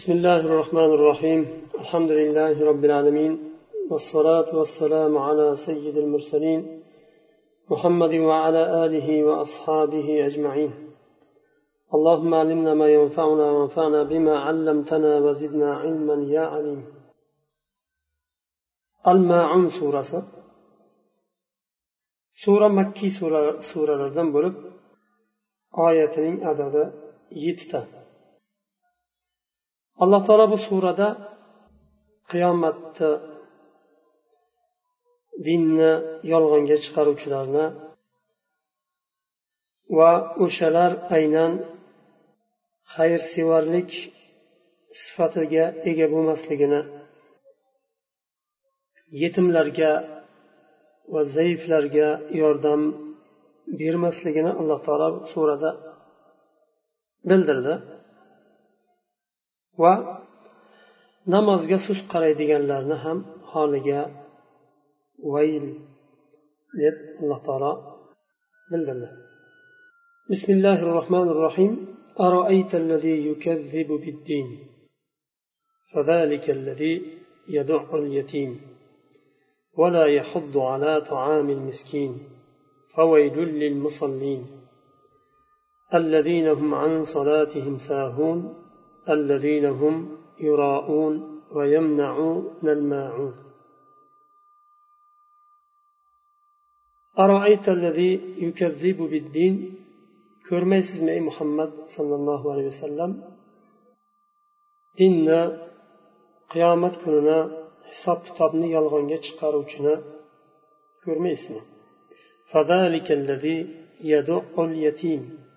بسم الله الرحمن الرحيم. الحمد لله رب العالمين والصلاة والسلام على سيد المرسلين محمد وعلى آله وأصحابه أجمعين. اللهم علمنا ما ينفعنا وانفعنا بما علمتنا وزدنا علما يا عليم. الماعون سورة. سورة مكي سورة سورة لردن بولب آياتين عدد يتتا. Alloh taolo bu surada qiyomatni dinni yolg'onga chiqaruvchilarni va o'shalar aynan xayrsevarlik sifatiga ega bo'lmasligini yetimlarga va zaiflarga yordam bermasligini alloh taolo surada bildirdi. Va namozga sust qaraydiganlarni ham holiga vayl deb alloh taolo bildirdi. الله الرحمن الرحيم أرأيت الذي يكذب بالدين فذلك الذي يدع اليتيم ولا يحض على طعام المسكين فويل للمصلين الذين هم عن صلاتهم ساهون الذين هم يراءون ويمنعون الماعون. أرأيت الذي يكذب بالدين؟ كرمي اسمي محمد صلى الله عليه وسلم. ديننا قيامة كننا حساب كتابنا يلغن يتشقر وشنا فذلك الذي يدعو اليتيم.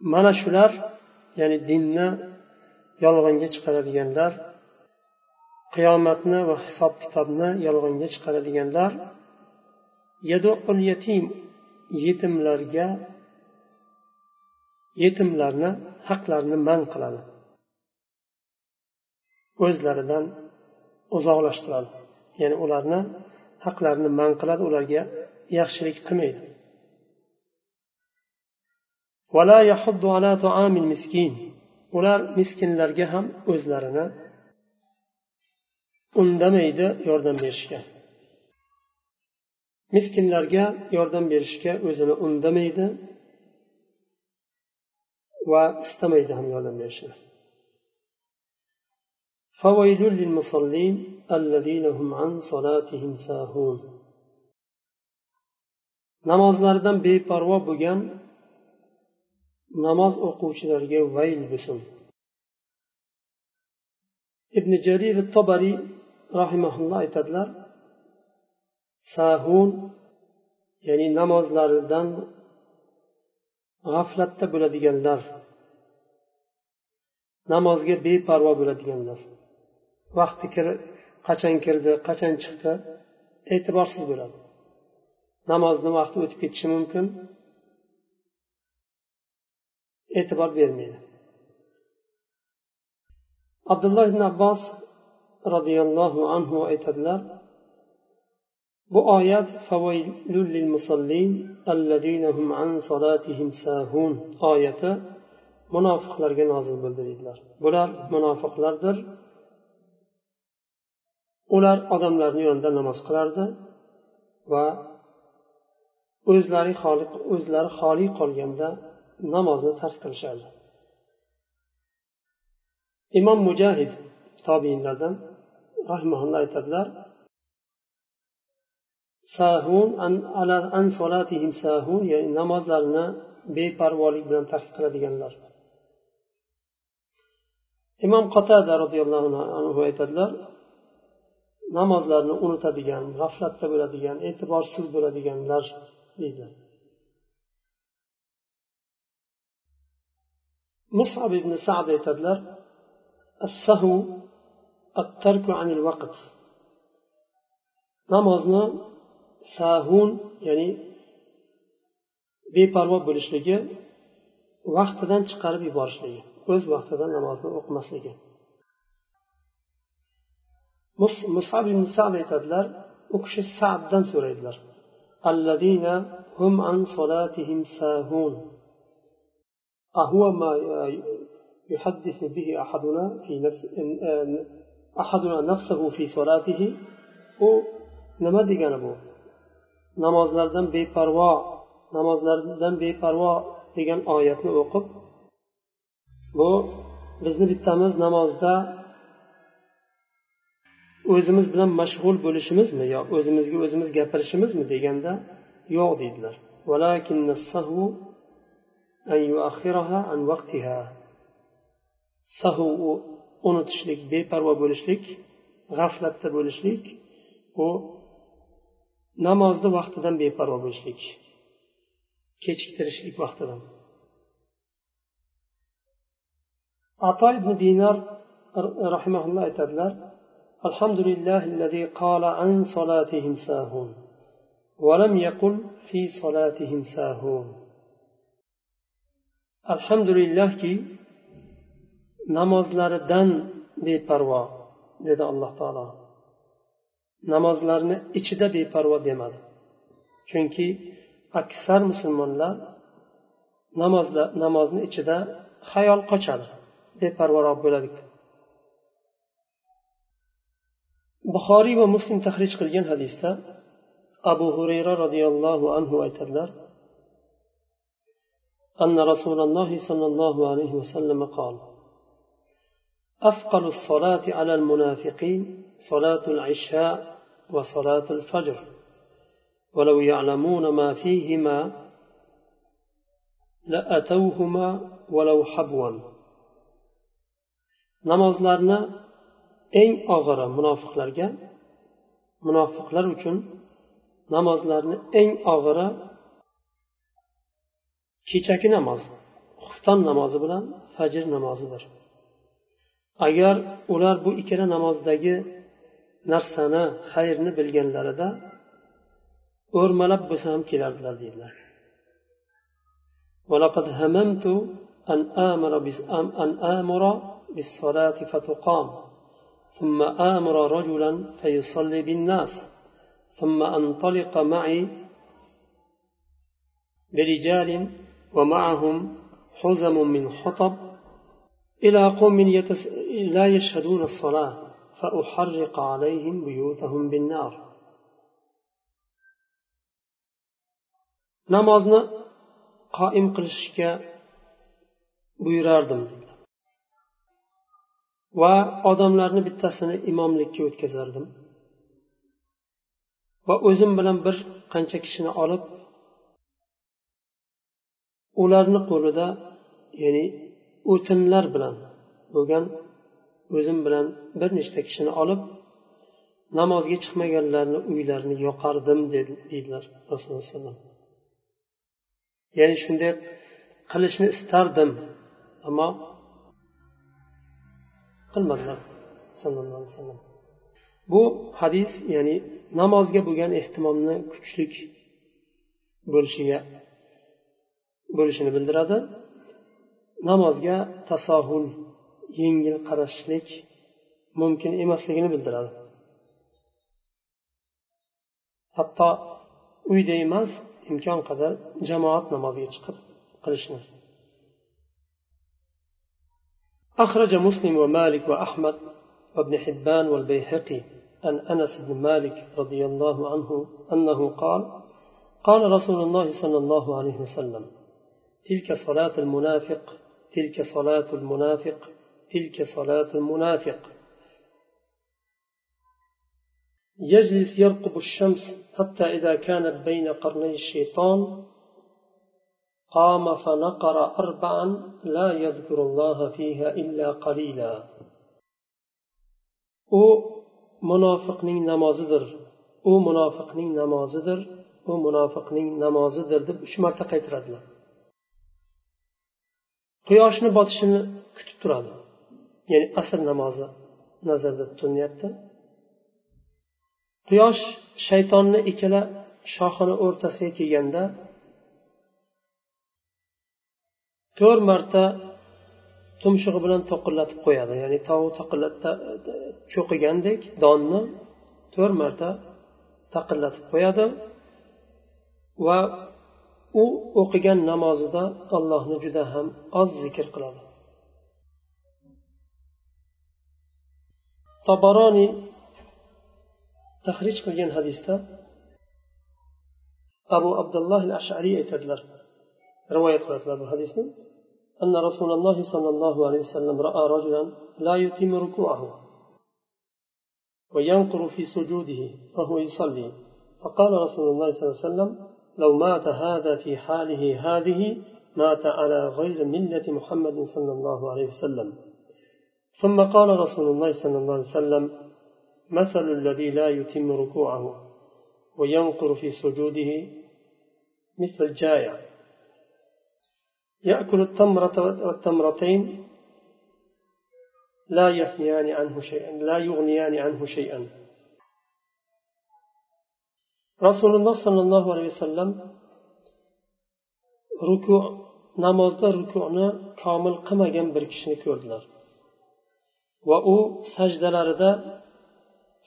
mana shular ya'ni dinni yolg'onga chiqaradiganlar qiyomatni va hisob kitobni yolg'onga chiqaradiganlar yatim yetimlarga yetimlarni haqlarini man qiladi. O'zlaridan uzoqlashtiradi. Ya'ni ularni haqlarini man qiladi ularga yaxshilik qilmaydi. ular miskinlarga ham o'zlarini undamaydi yordam berishga miskinlarga yordam berishga o'zini undamaydi va istamaydi ham yordam berishni فويل للمصلين الذين هم عن صلاتهم ساهون namozlaridan beparvo bo'lgan namoz o'quvchilarga vayl bo'lsin. Ibn jarir tobariy rahimaulloh aytadilar sahun ya'ni namozlaridan g'aflatda bo'ladiganlar namozga beparvo bo'ladiganlar. Vaqti qachon kirdi qachon chiqdi e'tiborsiz bo'ladi. Namozni vaqti o'tib ketishi mumkin. E'tibor bermaydi. Abdulloh ibn abbos roziyallohu anhu aytadilar bu oyat oyati munofiqlarga nozil bo'ldi deydilar bular munofiqlardir. Ular odamlarni yonida namoz qilardi va o'zlari xoli o'zlari xoli qolganda namozni tark qilishardi. Imom mujahid tobiinlardan rahimaulloh aytadilar sahun an solatihim sahun ya'ni namozlarini beparvolik bilan tark qiladiganlar. Imom qotada roziyallohu anhu aytadilar namozlarni unutadigan g'aflatda bo'ladigan e'tiborsiz bo'ladiganlar deydilar musab ibn sad aytadilar assahu attarku anil vaqt namozni sahun ya'ni beparvo bo'lishligi vaqtidan chiqarib yuborishligi o'z vaqtida namozni o'qimasligi. Musab ibn sad aytadilar u kishi saddan so'raydilar. Hum an solatihim sahun. أهو ما يحدث به أحدنا في نفس أحدنا نفسه في صلاته u nima degani bu namozlardan beparvo namozlardan beparvo degan oyatni o'qib bu bizni bittamiz namozda o'zimiz bilan mashg'ul bo'lishimizmi yo o'zimizga o'zimiz gapirishimizmi deganda yo'q deydilar أن يؤخرها عن وقتها سهو unutishlik beparvo bo'lishlik g'aflatda bo'lishlik bu namozni vaqtidan beparvo bo'lishlik kechiktirishlik vaqtidan ato ibn dinar rahimaulloh aytadilar alhamdulillahi qala an solatihim sahun ولم يقل في صلاتهم ساهون alhamdulillahki namozlaridan beparvo dedi alloh taolo. Namozlarni ichida beparvo demadi. Chunki aksar musulmonlar namozda namozni ichida xayol qochadi beparvoroq bo'ladi. Buxoriy va muslim tahrij qilgan hadisda abu hurayra roziyallohu anhu aytadilar أن رسول الله صلى الله عليه وسلم قال أثقل الصلاة على المنافقين صلاة العشاء وصلاة الفجر ولو يعلمون ما فيهما لأتوهما ولو حبوا namozlarni eng og'iri munofiqlarga munofiqlar uchun namozlarni eng og'iri kechaki namoz xufton namozi bilan fajr namozidir agar ular bu ikkala namozdagi narsani xayrni bilganlarida o'rmalab bo'lsa ham kelardilar deydilar ولقد هممت أن آمر أن آمر بالصلاة فتقام ثم آمر رجلا فيصلي بالناس ثم أنطلق معي برجال ومعهم حزم من حطب إلى قوم يتس... لا يشهدون الصلاة فأحرق عليهم بيوتهم بالنار namozni qoim qilishga buyurardim va odamlarni bittasini imomlikka o'tkazardim va o'zim bilan bir qancha kishini olib ularni qo'lida ya'ni o'tinlar bilan bo'lgan o'zim bilan bir nechta kishini olib namozga chiqmaganlarni uylarini yoqardim deydilar rasululloh alayhi ya'ni shunday qilishni istardim ammo qilmadilar sallallohu alayhi vasallam. Bu hadis ya'ni namozga bo'lgan ehtimomni kuchlik bo'lishiga bo'lishini bildiradi namozga tasohul yengil qarashlik mumkin emasligini bildiradi hatto uyda emas imkon qadar jamoat namoziga chiqib qilishni أخرج مسلم ومالك وأحمد وابن حبان والبيهقي عن أنس بن مالك رضي الله عنه أنه قال قال رسول الله صلى الله عليه وسلم تلك صلاة المنافق تلك صلاة المنافق تلك صلاة المنافق. يجلس يرقب الشمس حتى إذا كانت بين قرني الشيطان قام فنقر أربعا لا يذكر الله فيها إلا قليلا. u munofiqning namozidir u munofiqning namozidir u munofiqning namozidir deb uch marta qaytaradilar quyoshni botishini kutib turadi. Ya'ni asr namozi nazarda tutilyapti. Quyosh shaytonni ikkala shoxini o'rtasiga kelganda to'rt marta tumshug'i bilan to'qillatib qo'yadi. Ya'ni tovuq cho'qigandek donni to'rt marta taqillatib qo'yadi va u o'qigan namozida allohni juda ham oz zikr qiladi. Tabaroniy tahrij qilgan hadisda abu abdulloh al ashariy aytadilar. Rivoyat qiladilar bu hadisni. أن رسول الله صلى الله عليه وسلم رأى رجلا لا يتم ركوعه وينقر في سجوده وهو يصلي فقال رسول الله صلى الله عليه وسلم لو مات هذا في حاله هذه مات على غير ملة محمد صلى الله عليه وسلم. ثم قال رسول الله صلى الله عليه وسلم مثل الذي لا يتم ركوعه وينقر في سجوده مثل الجائع. يأكل التمرة والتمرتين لا يغنيان عنه شيئا لا يغنيان عنه شيئا. rasululloh sollallohu alayhi vasallam ruku namozda rukuni komil qilmagan bir kishini ko'rdilar. Va u sajdalarida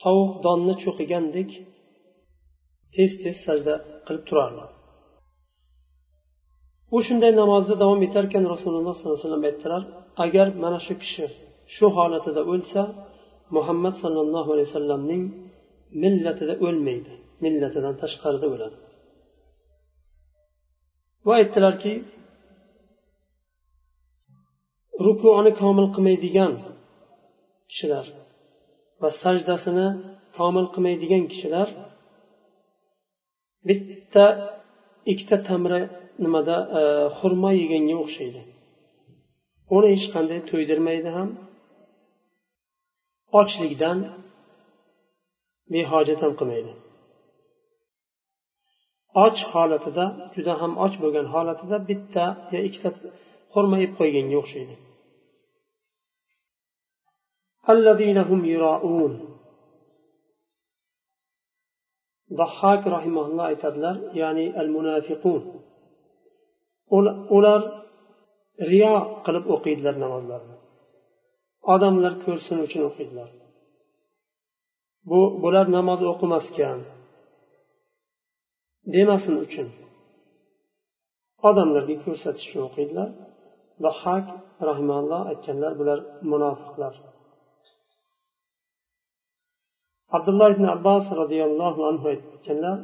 tovuq donni cho'qigandek tez tez sajda qilib turardi. U shunday namozda davom etarkan rasululloh sollallohu alayhi vasallam aytdilar agar mana shu kishi shu holatida o'lsa muhammad sollallohu alayhi vasallamning millatida o'lmaydi. Millatidan tashqarida o'ladi va aytdilarki rukuni komil qilmaydigan kishilar va sajdasini komil qilmaydigan kishilar bitta ikkita tamri nimada e, xurmo yeganga o'xshaydi. Uni hech qanday to'ydirmaydi ham ochlikdan behojat ham qilmaydi. Och holatida juda ham och bo'lgan holatida bitta yo ikkita xurma yeb qo'yganga o'xshaydi. Dahhak rahimaulloh aytadilar ya'ni al munafiqun ular riyo qilib o'qiydilar namozlarni. Odamlar ko'rsin uchun o'qiydilar. Bu bular namoz o'qimaskan demasin uchun odamlarga ko'rsatish uchun o'qiydilar dahhak rahimalloh aytganlar bular munofiqlar abdulloh ibn abbos roziyallohu anhu aytganlar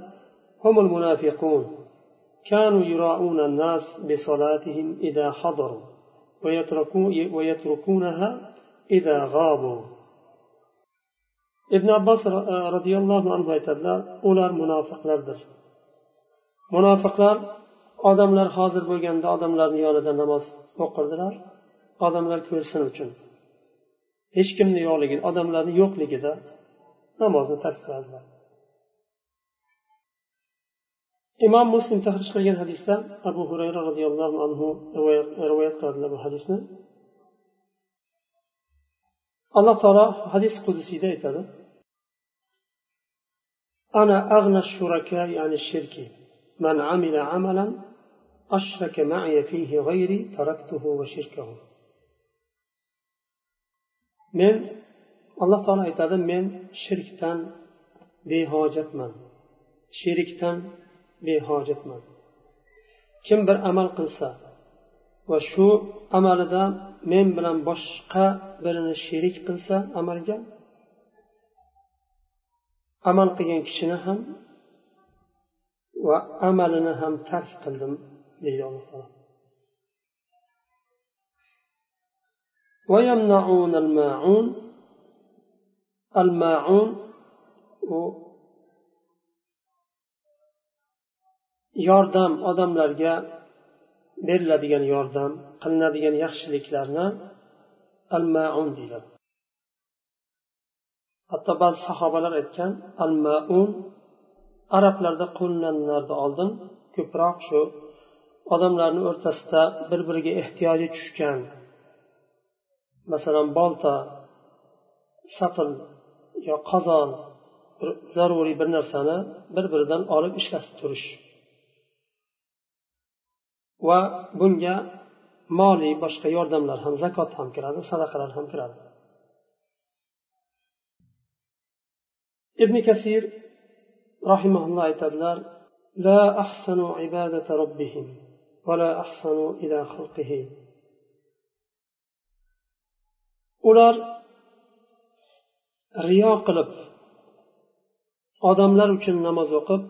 humul munafiqun كانوا يراؤون الناس بصلاتهم إذا حضروا ويتركونها إذا غابوا ibn abbos roziyallohu anhu aytadilar ular munofiqlardir munofiqlar odamlar hozir bo'lganda odamlarni yonida namoz o'qirdilar. Odamlar ko'rsin uchun. Hech kimni yo'qligini odamlarni yo'qligida namozni tark qiladilar. Imom muslim tahrij qilgan hadisda abu hurayra roziyallohu anhu rivoyat qiladilar bu hadisni. Alloh taolo hadis qudusiyda aytadi. Ana ag'na shuraka ya'ni shirki. من عمل عملا أشرك معي فيه غيري تركته وشركه من alloh taolo aytadi men shirkdan behojatman sherikdan behojatman kim bir amal qilsa va shu amalida men bilan boshqa birini sherik qilsa amalga amal qilgan kishini ham va amalini ham tark qildim deydi alloh taolo ويمنعون الماعون الماعون yordam odamlarga beriladigan yordam qilinadigan yaxshiliklarni al maun deyiladi hatto ba'zi sahobalar aytgan al maun arablarda qo'llanardi oldin ko'proq shu odamlarni o'rtasida bir biriga ehtiyoji tushgan. Masalan bolta satil yo qozon bir zaruriy bir narsani bir biridan olib ishlatib turish. Va bunga moliy boshqa yordamlar ham zakot ham kiradi sadaqalar ham kiradi. Ibn kasir rahimaulloh aytadilar لا أحسنوا عبادة ربهم ولا أحسنوا إلى خلقه ular riyo qilib odamlar uchun namoz o'qib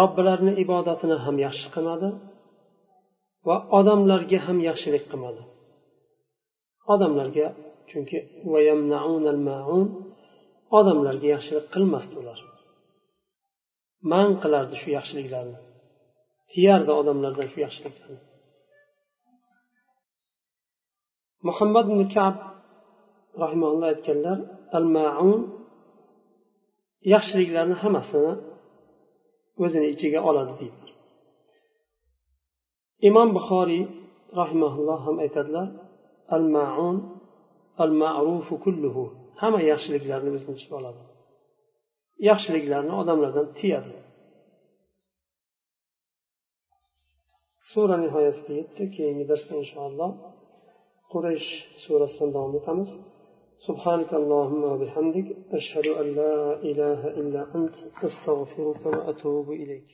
robbilarini ibodatini ham yaxshi qilmadi va odamlarga ham yaxshilik qilmadi odamlarga chunki odamlarga yaxshilik qilmasdi ular Man qilardi shu yaxshiliklarni. Tiyardi odamlardan shu yaxshiliklarni. Muhammad ibn kab rahimalloh aytganlar al maun yaxshiliklarni hammasini o'zini ichiga oladi deydilar imom buxoriy rahimaulloh ham aytadilar al maun al ma'rufu kulluhu hamma yaxshiliklarni o'zini ichiga oladi. yaxshiliklarni odamlardan tiyadi sura nihoyasiga yetdi keyingi darsda inshaalloh quraysh surasidan davom etamiz سبحانك اللهم وبحمدك أشهد أن لا إله إلا أنت أستغفرك وأتوب إليك